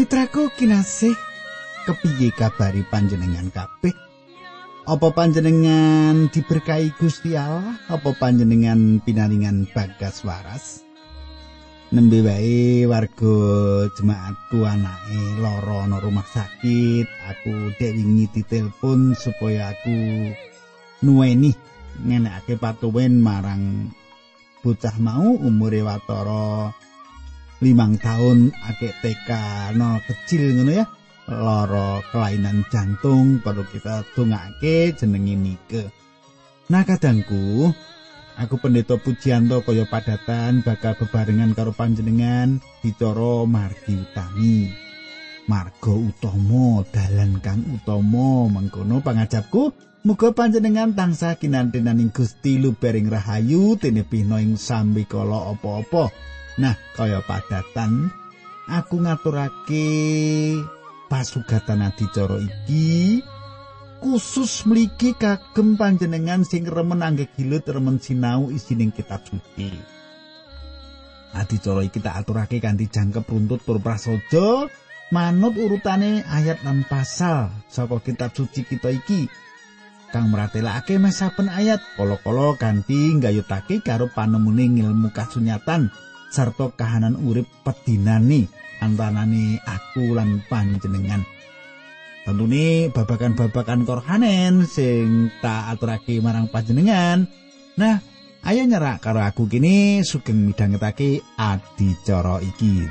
Mitraku kinasih kepiye kabari panjenengan kabeh? Apa panjenengan diberkahi Gusti Allah? Apa panjenengan pinaringan bagas waras? Nembe wae warga jemaatku anake lara ana rumah sakit, aku dek wingi ditelepon supaya aku nuweni ngenekake patuwen marang bocah mau umure watara limang tahun akeh TK no kecil ngono ya. Lara kelainan jantung perlu kita dongake jenenge Nike. Nah kadangku aku pendeta pujianto kaya padatan bakal bebarengan karo panjenengan dicara margi utami. Marga utama dalan kang utama mengkono pangajapku. Muga panjenengan tansah kinantenaning Gusti lubering rahayu tinepihna ing sambi kala apa-apa Nah, kaya padatan aku ngaturake pasugatan adicara iki khusus mligi kagem panjenengan sing remen anggek gilut remen sinau isining kitab suci. Adicara iki tak aturake kanthi jangkep runtut tur prasaja manut urutane ayat lan pasal saka kitab suci kita iki. Kang meratelake meh saben ayat kala-kala ganti nggayutake karo panemune ilmu kasunyatan. Sarta kahanan urip pedinane antarane aku lan panjenengan. Tentune babakan-babakan korhanen sing tak aturake marang panjenengan. Nah, ayo nyerak karo aku kini sugeng midhangetake adicara iki.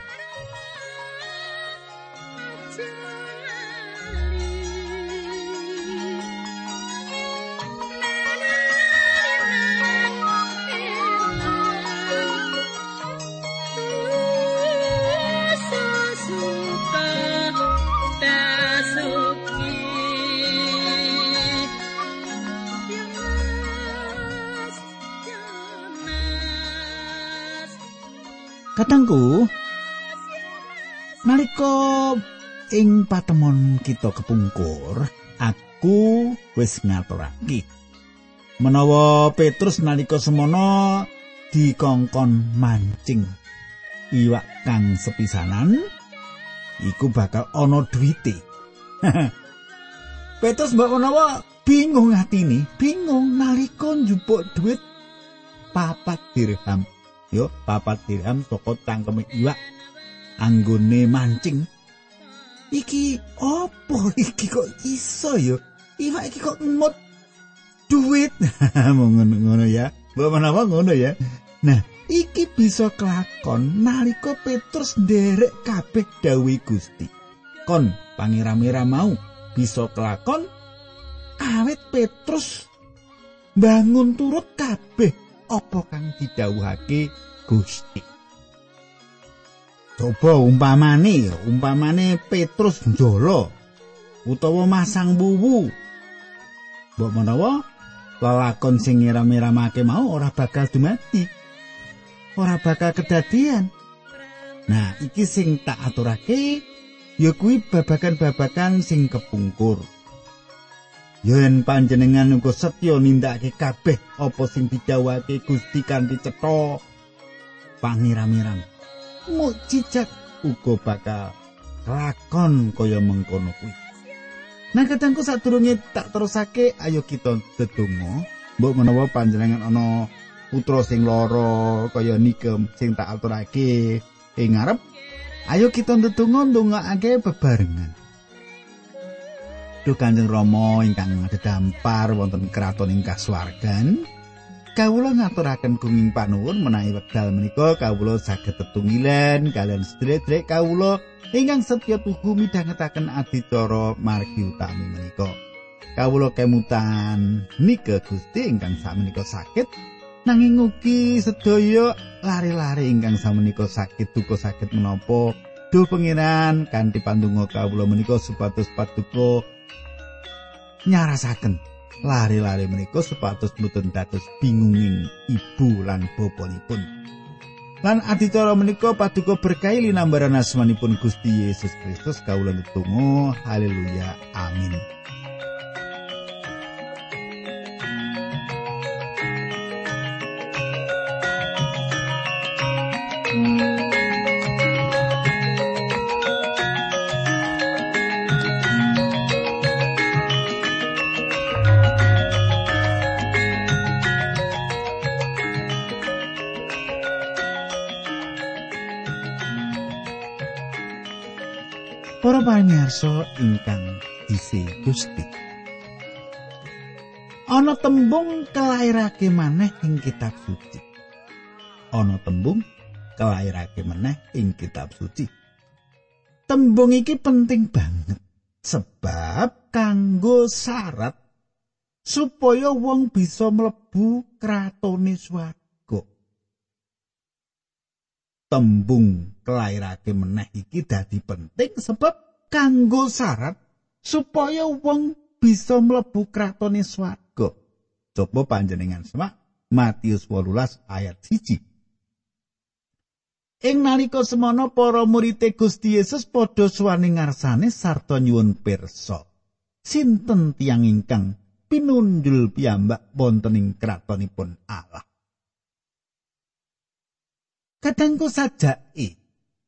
Patemon kita kepungkur aku wis ngaturake menawa Petrus nalika semono dikongkon mancing. Iwak kang sepisanan iku bakal ana duwite. Petrus mbok menawa bingung atine bingung nalika njupuk duit papat dirham. Yo papat dirham saka cangkeme iwak anggone mancing iki opo iki kok iso yo iwak iki kok ngemot duit? Ngono ya. Mbok menawa ngono ya? Nah iki bisa kelakon nalika Petrus nderek kabeh dawuh Gusti. Kon pangeramira mau bisa kelakon awet Petrus bangun turut kabeh apa kang didhawuhake Gusti. Coba umpamane, umpamane Petrus njolo utawa masang buwu. Mbok menawa lalakon sing ngiram-iramake mau ora bakal dumati. Ora bakal kedadian. Nah, iki sing tak aturake ya kuwi babakan-babakan sing kepungkur. yen panjenengan uga setya nindakake kabeh apa sing didhawuhake Gusti kanthi cetha pangira-mirang mukjizat uga bakal lakon kaya mengkono kuwi. Nah kadangku sadurunge tak terusake ayo kita dedonga mbok menawa panjenengan ana putra sing lara kaya nike sing tak aturake ing ngarep. Ayo kita dedonga ndongakake bebarengan. Duh Kanjeng Rama ingkang dedampar wonten kraton ing kasuwargan. Kawula ngaturaken gunging panuwun menawi wekdal menika kawula saged tetunggilan kalian sedherek kawula ingkang setya tuhu midhangetaken adicara margi utami menika. Kawula kemutan nika Gusti ingkang sakmenika sakit nanging ugi sedaya lari-lari ingkang sakmenika sakit duka sakit menapa Duh pengiran kanthi pandonga kawula menika supados paduka nyarasaken lari-lari menika supados mboten dados bingunging ibu lan bapanipun. Lan adicara menika paduka berkahi linambaran asmanipun Gusti Yesus Kristus kawula nutung haleluya amin. Para pamirsa ingkang dise Gusti. Ana tembung kelairake maneh ing kitab suci. Ana tembung kelairake maneh ing kitab suci. Tembung iki penting banget sebab kanggo syarat supaya wong bisa mlebu kratone swarga. Tembung kelairake meneh iki dadi penting sebab kanggo syarat supaya wong bisa mlebu kratone swarga. Coba panjenengan semak Matius 18 ayat 1. Ing nalika semana para murid Gusti Yesus padha suwane ngarsane sarta nyuwun pirsa. Sinten tiyang ingkang pinunjul piyambak wonten ing kratonipun Allah? Kadangku sajake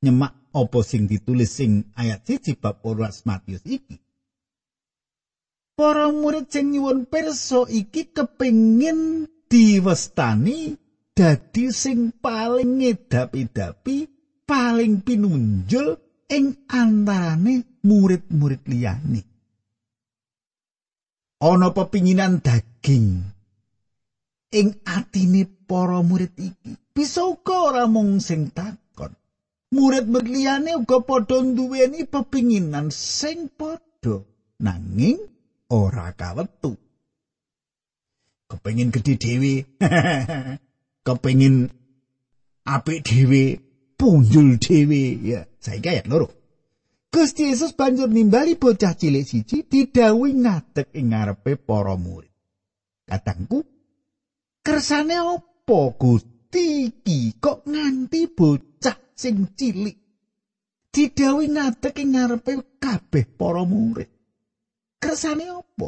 nyemak apa sing ditulis sing ayat siji bab 12 Matius iki. Para murid sing nyuwun pirsa iki kepingin diwestani dadi sing paling ngedapi-dapi, paling pinunjul ing antarane murid-murid liyane. Ana pepinginan daging ing atine para murid iki. Bisa uga ora mung sing takon. Murid berliyane uga padha duweni pepinginan sing padha nanging ora kawetu. Kepengin gedhe dhewe. Kepengin apik dhewe, punjul dhewe ya. Saiki ayat loro. Gusti Yesus banjur nimbali bocah cilik siji didhawuhi ngadeg ing ngarepe para murid. Katangku, kersane opo Gusti? Iki kok nganti bocah sing cilik. Didhawuhi ngadeg ing ngarepe kabeh para murid. Kersane apa?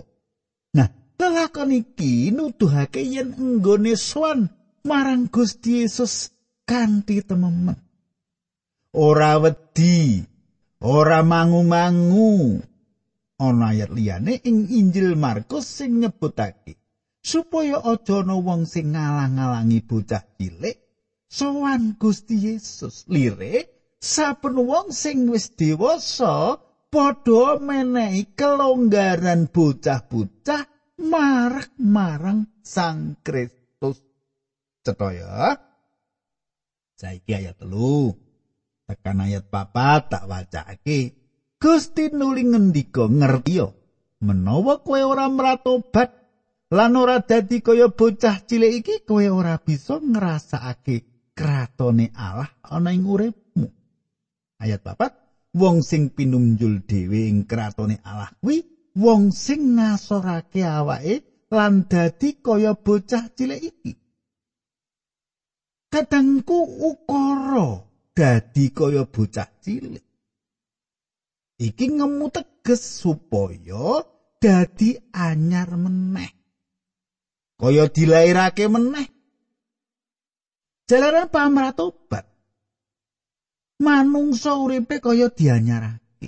Nah lelakon iki nuduhake yen enggone swan marang Gusti Yesus kanthi tememen. Ora wedi ora mangu-mangu. Ana ayat liyane ing Injil Markus sing nyebutake supaya aja ana wong sing ngalang-alangi bocah cilik sowan Gusti Yesus lire saben wong sing wis dewasa padha menehi kelonggaran bocah-bocah marang marang Sang Kristus. Cetoya saiki ayat telu. Tekan ayat papat tak wacake. Gusti nuli ngendika ngerti menawa kowe ora mratobat lan ora dadi kaya bocah cilik iki kowe ora bisa ngrasakake kratone Allah ana ing uripmu. Ayat papat wong sing pinunjul dhewe ing kratone Allah kuwi wong sing ngasorake awake lan dadi kaya bocah cilik iki. Kadangku ukara dadi kaya bocah cilik. Iki ngemu teges supaya dadi anyar meneh kaya dilairake meneh. Jalaran pamratobat. Manungsa uripe kaya dianyarake.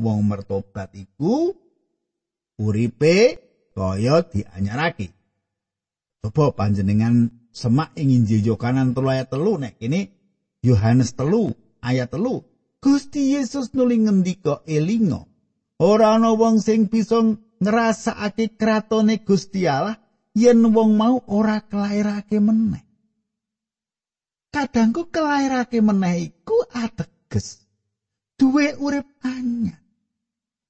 Wong mertobat iku uripe kaya dianyarake. Coba panjenengan semak ing Injil Yohanes 3 ayat 3 nek ini Yohanes 3 ayat 3. Gusti Yesus nuli ngendika elingo. Ora ana wong sing bisa ngrasakake kratone Gusti Allah yen wong mau ora kelairake meneh. Kadangku kelairake meneh iku ateges duwe urip anyar.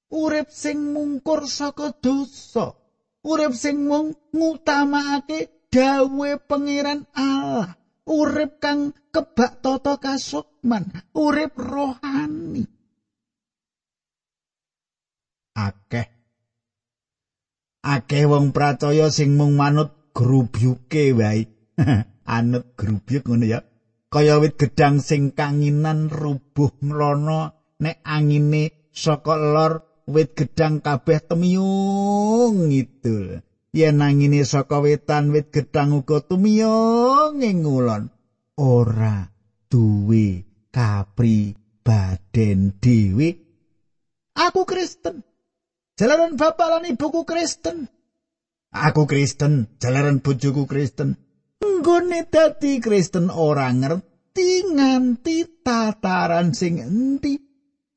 Urip sing mungkur saka dosa. Urip sing mung ngutamakake dawuhe pangeran Allah. Urip kang kebak tata kasukman, urip rohani. Akeh akeh wong pracaya sing mung manut grubyuke wae. Anut grubyuk ngono ya. Kaya wit gedang sing kanginan rubuh mlono nek angine saka lor wit gedang kabeh temiyung ngidul. Yen angine saka wetan wit gedang uga tumiyung ing ngulon. Ora duwe kapri baden dhewe. Aku Kristen Jalaran bapak lan ibuku Kristen. Aku Kristen, jalaran bojoku Kristen. Nggone dadi Kristen ora ngerti nganti tataran sing endi.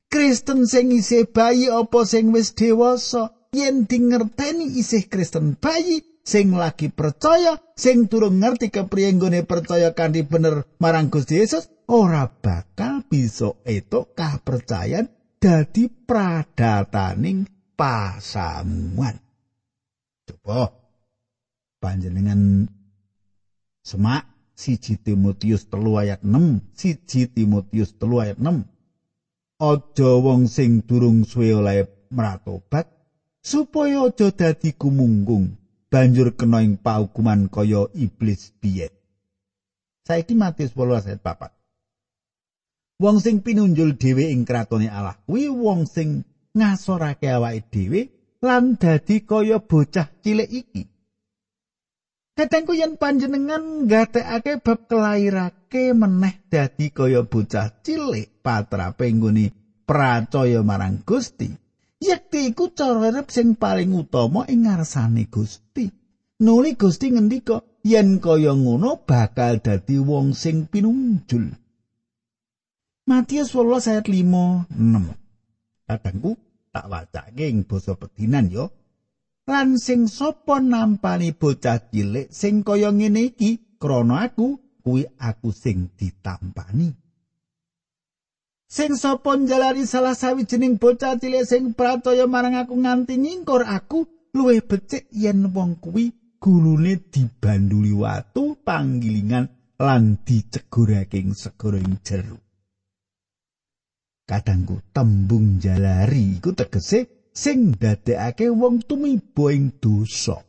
Kristen sing isih bayi apa sing wis dewasa yen dingerteni isih Kristen bayi sing lagi percaya sing durung ngerti kepriye nggone percaya kanthi bener marang Gusti Yesus ora bakal bisa etuk kapercayan dadi pradataning pasamuan. Coba. Panjenengan semak siji Timotius telu ayat 6 siji Timotius telu ayat 6 Aja wong sing durung suwe oleh meratobat supaya aja dadi kumunggung banjur kena ing paukuman kaya iblis biyen Saiki Matius 18 ayat 4 Wong sing pinunjul dhewe ing kratone Allah kuwi wong sing ngasorake awake dhewe lan dadi kaya bocah cilik iki. Kadangku yen panjenengan nggatekake bab kelairake meneh dadi kaya bocah cilik patrape nggone percaya marang Gusti. Yekti iku cara urip sing paling utama ing ngarsane Gusti. Nuli Gusti ngendika yen kaya ngono bakal dadi wong sing pinunjul. Matius 18 ayat 5 6. Kadangku tak wacake ing basa pedinan yo. Lan sing sapa nampani bocah cilik sing kaya ngene iki krana aku kuwi aku sing ditampani. Sing sapa njalari salah sawijining bocah cilik sing pracaya marang aku nganti nyingkur aku luwih becik yen wong kuwi gulune dibanduli watu panggilingan lan dicegurake ing segara ing jero. Kadangku tembung jalari iku tegese sing dadekake wong tumiba ing dosa.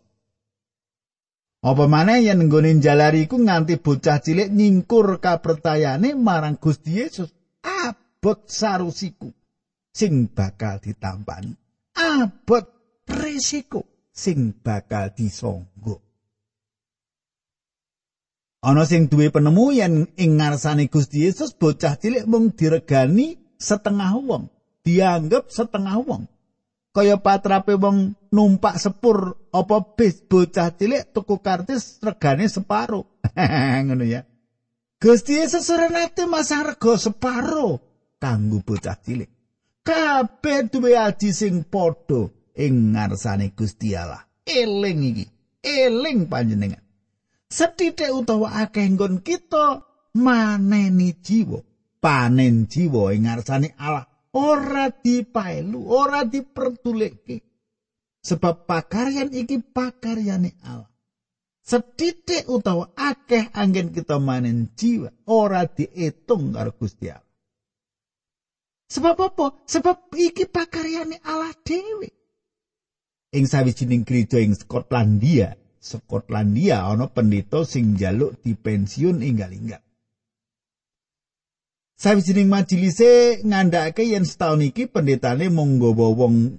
Apa maneh yen nggone jalari iku nganti bocah cilik nyingkur kapertayane marang Gusti Yesus? Abot sarusiku sing bakal ditampani. Abot risiko sing bakal disonggo ana sing duwe penemu yen ing ngarsane Gusti Yesus bocah cilik mung diregani setengah wong, dianggap setengah wong. Kaya patrape wong numpak sepur apa bis bocah cilik tuku kartis regane separo. Ngono ya. Gusti Yesus nate masang rega separo kanggo bocah cilik. Kabeh duwe aji sing padha ing ngarsane Gusti Allah. Eling iki, eling panjenengan. Sethithik utawa akeh nggon kita maneni jiwa. Panen jiwa ing ngarsane Allah ora dipaelu ora dipertulike sebab pakaryan iki pakaryane Allah. Setitik utawa akeh angin kita manen jiwa ora diitung karo Gusti Allah. Sebab apa? Sebab iki pakaryane Allah dhewe. Ing sawijining gereja ing Skotlandia Skotlandia ana pendeta sing njaluk dipensiun inggal-inggal Sawijining majelise ngandhakake yen setahun iki pendetane mung nggawa wong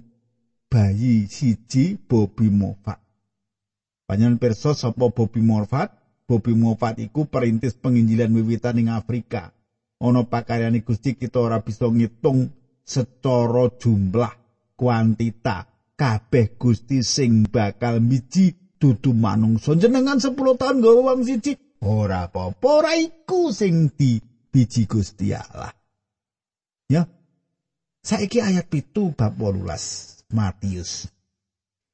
bayi siji Bobby Moffat. Panjenengan pirsa sapa Bobby Moffat? Bobby Moffat iku perintis penginjilan wiwitan ing Afrika. Ana pakaryane Gusti kita ora bisa ngitung secara jumlah kuantita kabeh Gusti sing bakal miji dudu manungsa jenengan 10 tahun nggawa wong siji ora apa-apa ora iku sing di biji Gusti Allah. Ya. Saiki ayat pitu bab 18 Matius.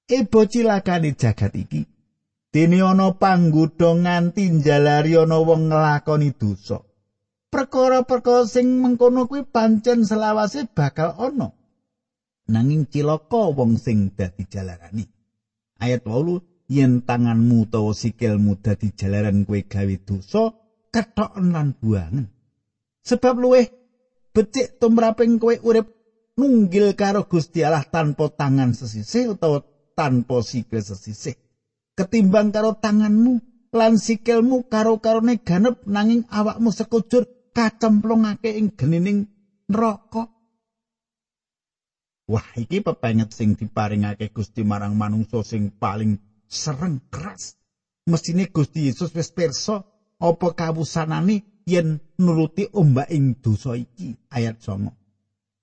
E bocilakane jagat iki. Dene ana panggodha nganti njalari ana wong nglakoni dosa. Perkara-perkara sing mengkono kuwi pancen selawase bakal ana. Nanging cilaka wong sing dadi jalarani. Ayat 8 yen tanganmu utawa sikilmu dadi jalaran kowe gawe dosa, kethoken lan buangen. Sebab luweh becik tumraping kowe urip nunggil karo Gusti Allah tanpa tangan sesisih utawa tanpa sikil sesisih. Ketimbang karo tanganmu lan sikilmu karo-karone ganep nanging awakmu sekujur kacemplungake ing genining neraka. Wah, iki pepenget sing diparingake Gusti marang manungsa sing paling sereng keras. Mesine Gusti Yesus wis pirsa apa kawusanane yen nuruti ombak ing dosa iki? Ayat 9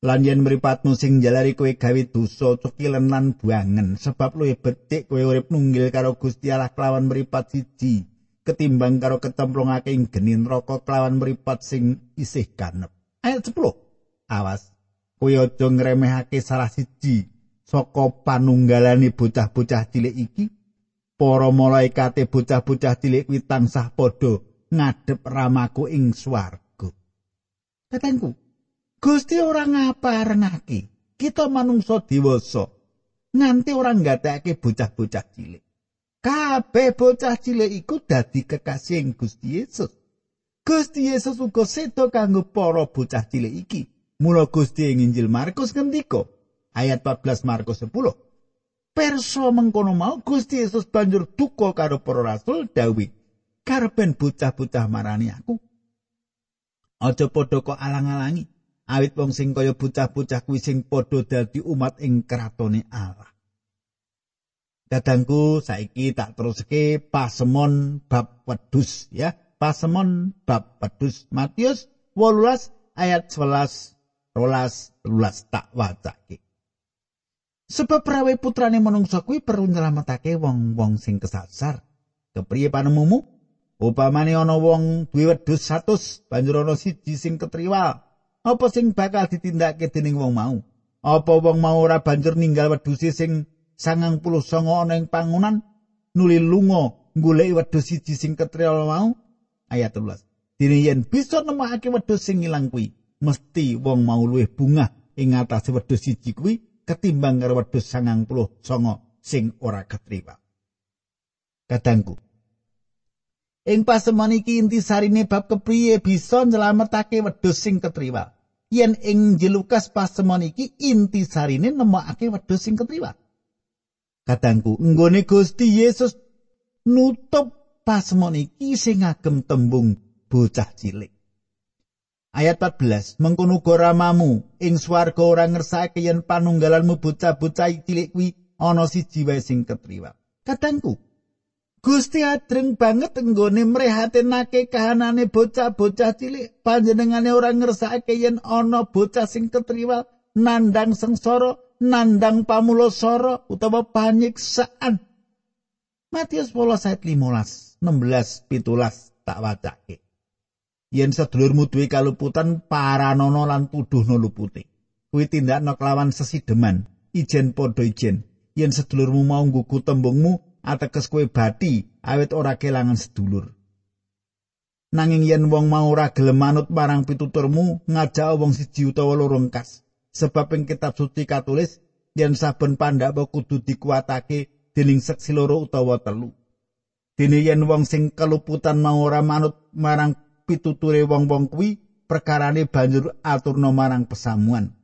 lan yen mripatmu sing jalari kowe gawe dosa cukilen lan buangen sebab luwih becik kowe urip nunggil karo Gusti Allah kelawan mripat siji ketimbang karo ketemplungake ing geni neraka kelawan mripat sing isih ganep. Ayat 10 awas kowe aja ngremehake salah siji saka panunggalane bocah-bocah cilik iki. Para malaikate bocah-bocah cilik kuwi tansah padha ngadep ramaku ing swarga. Katengku Gusti ora ngaparengake kita manungsa dewasa nganti ora nggatekake bocah-bocah cilik. Kabeh bocah cilik iku dadi kekasih Gusti Yesus. Gusti Yesus uga sedo kanggo para bocah cilik iki. Mula Gusti ing Injil Markus ngendika ayat 14 Markus 10 Perso mengkono mau Gusti Yesus banjur duka karo para rasul dawi karepen bocah-bocah marani aku aja padha kok alang-alangi awit wong sing kaya bocah-bocah kuwi sing padha dadi umat ing kratone Allah. Kadangku saiki tak teruske pasemon bab wedhus ya. Pasemon bab wedhus Matius 18 ayat 11 rolas lulas tak wacake. Sebab prawe putrane manungsa kuwi perlu nyelametake wong-wong sing kesasar. Kepriye panemumu? Upamane ana wong duwe wedhus 100, banjur ana siji sing ketriwal. apa sing bakal ditindakake dening wong mau? Apa wong mau ora banjur ninggal wedhus sing sangang puluh songo ana ing pangunan? Nuli lunga golek wedhus siji sing ketrial mau? Ayat 13 dene yen bisa nemokake wedhus sing ilang kuwi mesti wong mau luwih bunga ing ngatas wedhus siji kuwi ketimbang karo wedhus sangang puluh songo sing ora ketriwa. Kadangku Ing pasemon iki inti sarine bab kepriye bisa nyelametake wedhus sing ketriwa. yen ing jelukas pasemon iki inti sarine nemokake wedhus sing ketriwa. Kadangku, nggone Gusti Yesus nutup pasemon iki sing ngagem tembung bocah cilik. Ayat 14, mengkono ramamu ing swarga ora ngersake yen panunggalanmu bocah-bocah cilik kuwi ana siji wae sing ketriwa. Kadangku, Gusti adreng banget nggone mrehatenake kahanane bocah-bocah cilik. Panjenengane ora ngersakake yen ana bocah sing ketriwal nandang sengsara nandang pamulasara utawa panyiksaan. Matius 15 ayat 15 16 17 tak wacake. Yen sedulurmu duwe kaluputan paranono lan tuduhno lupute. Kuwi tindakno kelawan sesideman. Ijen padha ijen. Yen sedulurmu mau nggugu tembungmu ateges kowe bati awit ora kelangan sedulur. Nanging yen wong mau ora gelem manut marang pituturmu, ngajak wong siji utawa loro ngkas. Sebab ing kitab suci katulis yen saben pandhawa kudu dikuatake dening seksi loro utawa telu. Dene yen wong sing keluputan mau ora manut marang pituture wong-wong kuwi, perkarane banjur aturna marang pesamuan.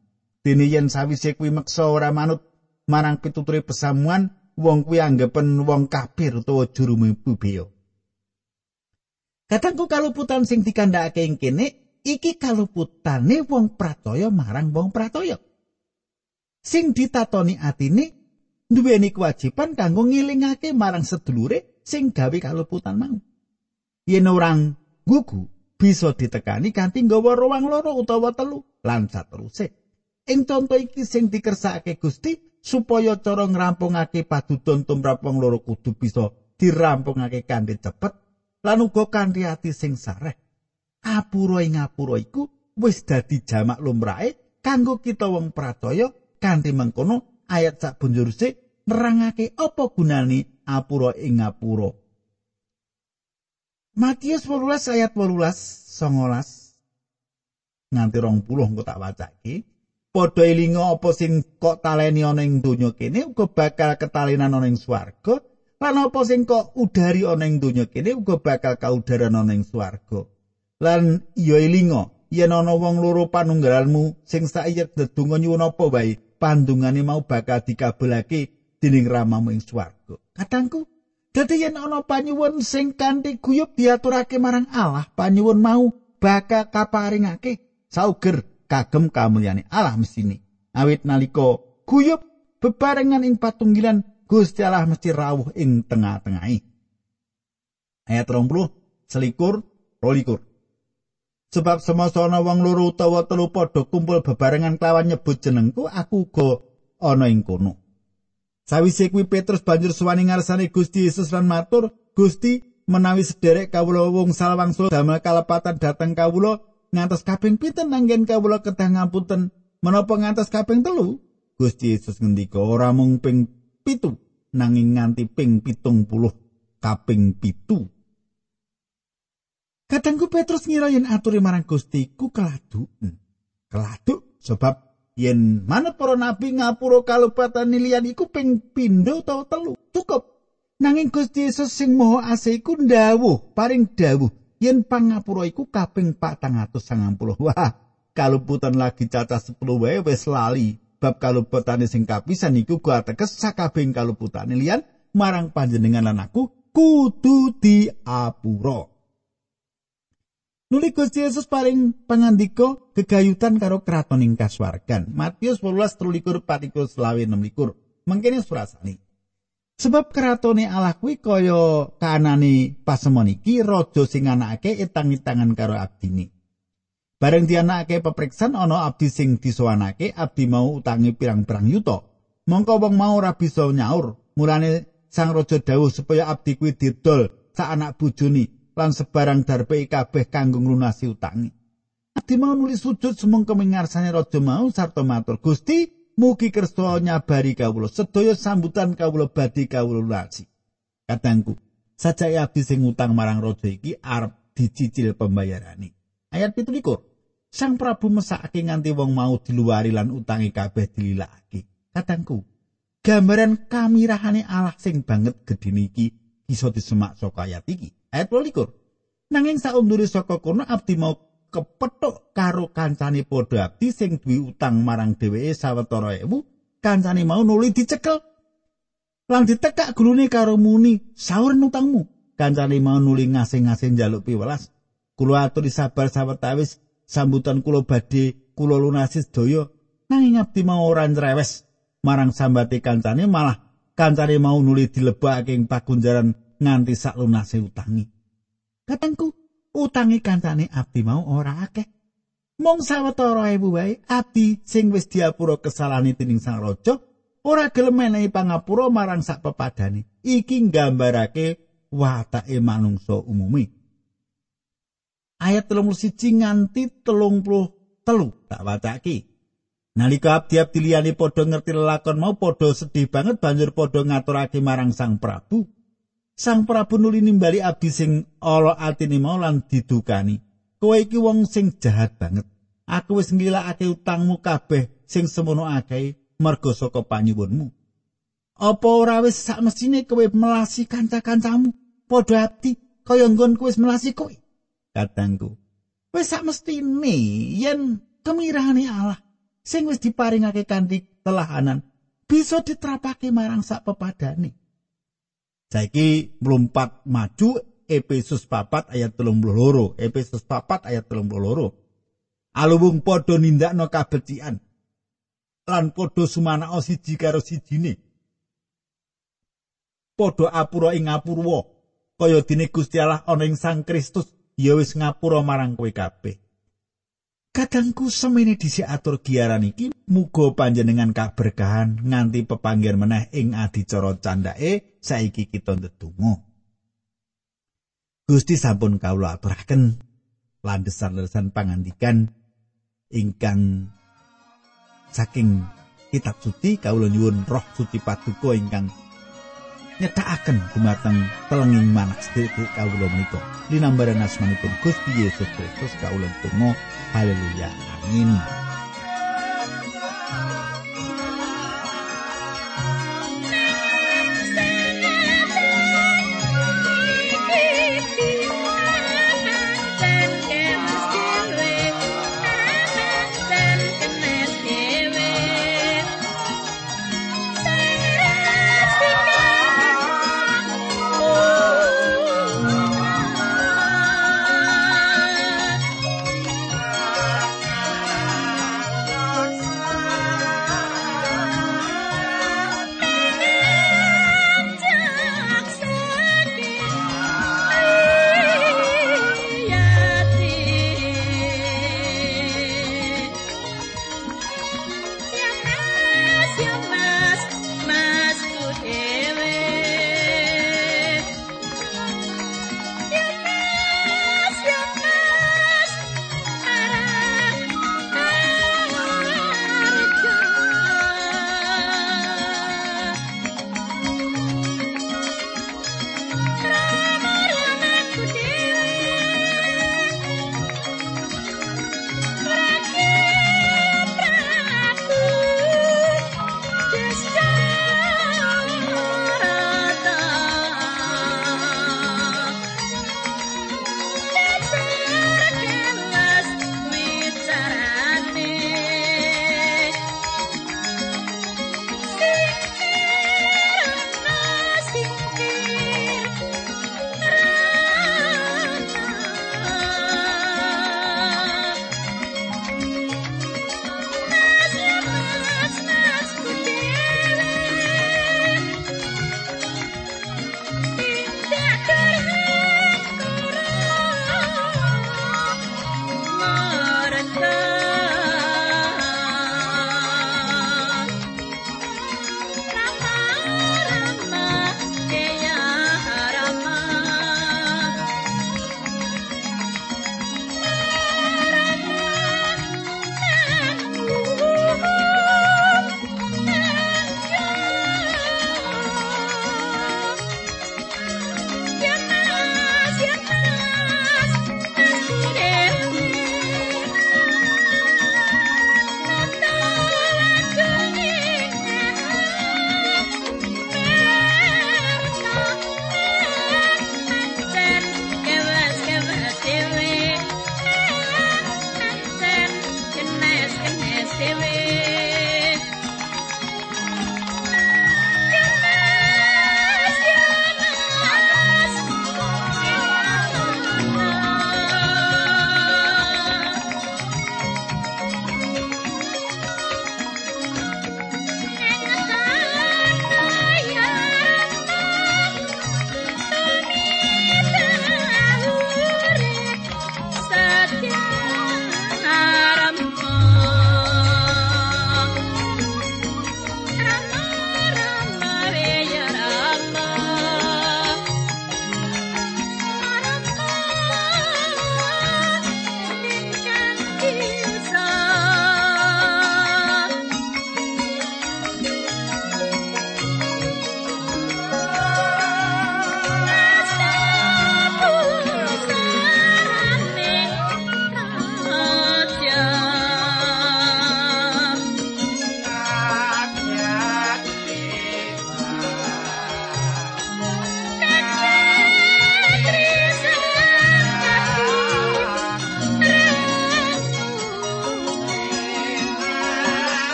Dene yen sawise kuwi meksa ora manut marang pituture pesamuan, wong kuwi anggapen wong kafir utawa juru mubeo. Katangku kaluputan sing dikandhakake ing kene iki kaluputane wong pratoya marang wong pratoya. Sing ditatoni atine duweni kewajiban kanggo ngilingake marang sedulure sing gawe kaluputan mau. Yen orang gugu bisa ditekani kanthi nggawa ruang loro utawa telu lan sateruse. Ing conto iki sing dikersakake Gusti supaya cara ngrampungake padudon tumrap wong loro kudu bisa dirampungake kanthi cepet lan uga kanthi ati sing sareh. Apura ing apura iku wis dadi jamak lumrahe kanggo kita wong percaya kanthi mengkono ayat sak bunjurse nerangake apa gunane apura ing apura. Matius 18 ayat 18 19 nganti 20 engko tak wacake. Padha elinga apa sing kok taleni ana ing donya kene uga bakal ketalenan ana ing swarga lan apa sing kok udari ana ing donya kene uga bakal kaudaran ana ing swarga. Lan iya elinga yen ana wong loro panunggalanmu sing saiyet dedonga nyuwun apa wae pandungane mau bakal dikabulake dening ramamu ing swarga. Katangku dadi yen ana panyuwun sing kanthi guyub diaturake marang Allah panyuwun mau bakal kaparingake sauger kagem kamulyane Allah mesine. Awit nalika guyub bebarengan ing patunggilan Gusti Allah mesti rawuh ing tengah-tengahi. Ayat 20 selikur rolikur. Sebab semasana wong loro utawa telu padha kumpul bebarengan kelawan nyebut jenengku, aku uga ana ing kono. Sawise kuwi Petrus banjur suwani ngarsane Gusti Yesus lan matur, "Gusti, menawi sederek kawula wong salwangsul damel kalepatan dhateng kawula, ngantos kaping pinten nanggen kawula kedah ngapunten menapa ngantos kaping telu Gusti Yesus ngendika ora mung ping pitu nanging nganti ping pitung puluh kaping pitu Kadangku Petrus ngira yen aturi marang Gusti ku keladuk. Keladuk sebab yen manut para nabi ngapura kalupatan nilian iku ping pindho utawa telu. Cukup. Nanging Gusti Yesus sing Maha Asih iku ndawuh, paring dawuh yen pangapura iku kaping 490. Wah, kaluputan lagi cacah 10 wae wis lali. Bab kaluputane sing kapisan iku gua tekes sakabeng kaluputane liyan marang panjenengan lan aku kudu diapura. Nuli Gusti Yesus paring pangandika gegayutan karo kratoning kasuwargan. Matius 18:23 patikus selawe 26. Mangkene surasane. Sebab kratone Allah kuwi kaya kanane pasemon iki raja sing anakake etang-etangan karo abdine. Bareng dianakake pepriksan ana abdi sing disowanake, abdi mau utangi pirang-pirang yuta. Mongko wong mau ora bisa nyaur, mulane sang raja dawuh supaya abdi kuwi didol sak anak bojone lan sebarang darpe kabeh kanggo nglunasi utangi. Adi mau nulis sujud semengko mingarsane raja mau sarta matur Gusti mugi kersa nyabari kawula sedaya sambutan kawula badhe kawula lunasi. Katangku, sajake abdi sing utang marang raja iki arep dicicil pembayarane. Ayat 17. Sang Prabu mesakake nganti wong mau diluari lan utangi kabeh dililakake. Katangku, gambaran kamirahane Allah sing banget gedhe iki bisa disemak saka ayat iki. ayat 22. Nanging saundure saka kono abdi mau kepethuk karo kancane padha abdi sing duwe utang marang dheweke sawetara ewu, kancane mau nuli dicekel. Lang ditekak gulune karo muni, "Saur utangmu." Kancane mau nuli ngasih-ngasih njaluk piwelas. Kula aturi sabar sawetawis sambutan kula badhe kula lunasi sedaya. Nanging abdi mau ora nrewes marang sambate kancane malah kancane mau nuli dilebakake ing pagunjaran nganti sak lunase utangi. Katengku, utangi kancane abdi mau ora akeh. Mong sawetara ewu wae abdi sing wis diapura kesalahane dening sang raja ora gelem menehi pangapura marang sak pepadane. Iki nggambarake watake manungsa umumi. Ayat 31 nganti 33 tak wacake. Nalika abdi-abdi liyane padha ngerti lelakon mau padha sedih banget banjur padha ngaturake marang Sang Prabu. Sang Prabu nuli nimbali abdi sing ala atine mau lan didukani. Kowe iki wong sing jahat banget. Aku wis ngilakake utangmu kabeh sing semono akeh merga saka panyuwunmu. Apa ora wis sak mesine kowe melasi kanca-kancamu padha abdi kaya nggon kowe wis melasi kowe? Katangku. Wis sak mestine yen kemirahane Allah sing wis diparingake kanthi telahanan bisa diterapake marang sak pepadane. Saiki mlumpat maju Efesus 4 ayat 32. Efesus 4 ayat 32. Aluwung padha nindakno kabecikan lan padha sumanao siji karo sijine. Padha apura ing ngapurwa kaya dene Gusti Allah ana ing Sang Kristus ya wis ngapura marang kowe kabeh. Kadangku semene dhisik atur giaran iki muga panjenengan kaberkahan nganti pepanggian meneh ing adicara candake saiki kita ndedonga. Gusti sampun kawula aturaken landesan-landesan pangandikan ingkang saking kitab suci kawula nyuwun roh suci paduka ingkang nyetakaken dumateng telenging manak sedherek kawula menika linambaran asmanipun Gusti Yesus Kristus kawula tunggu haleluya amin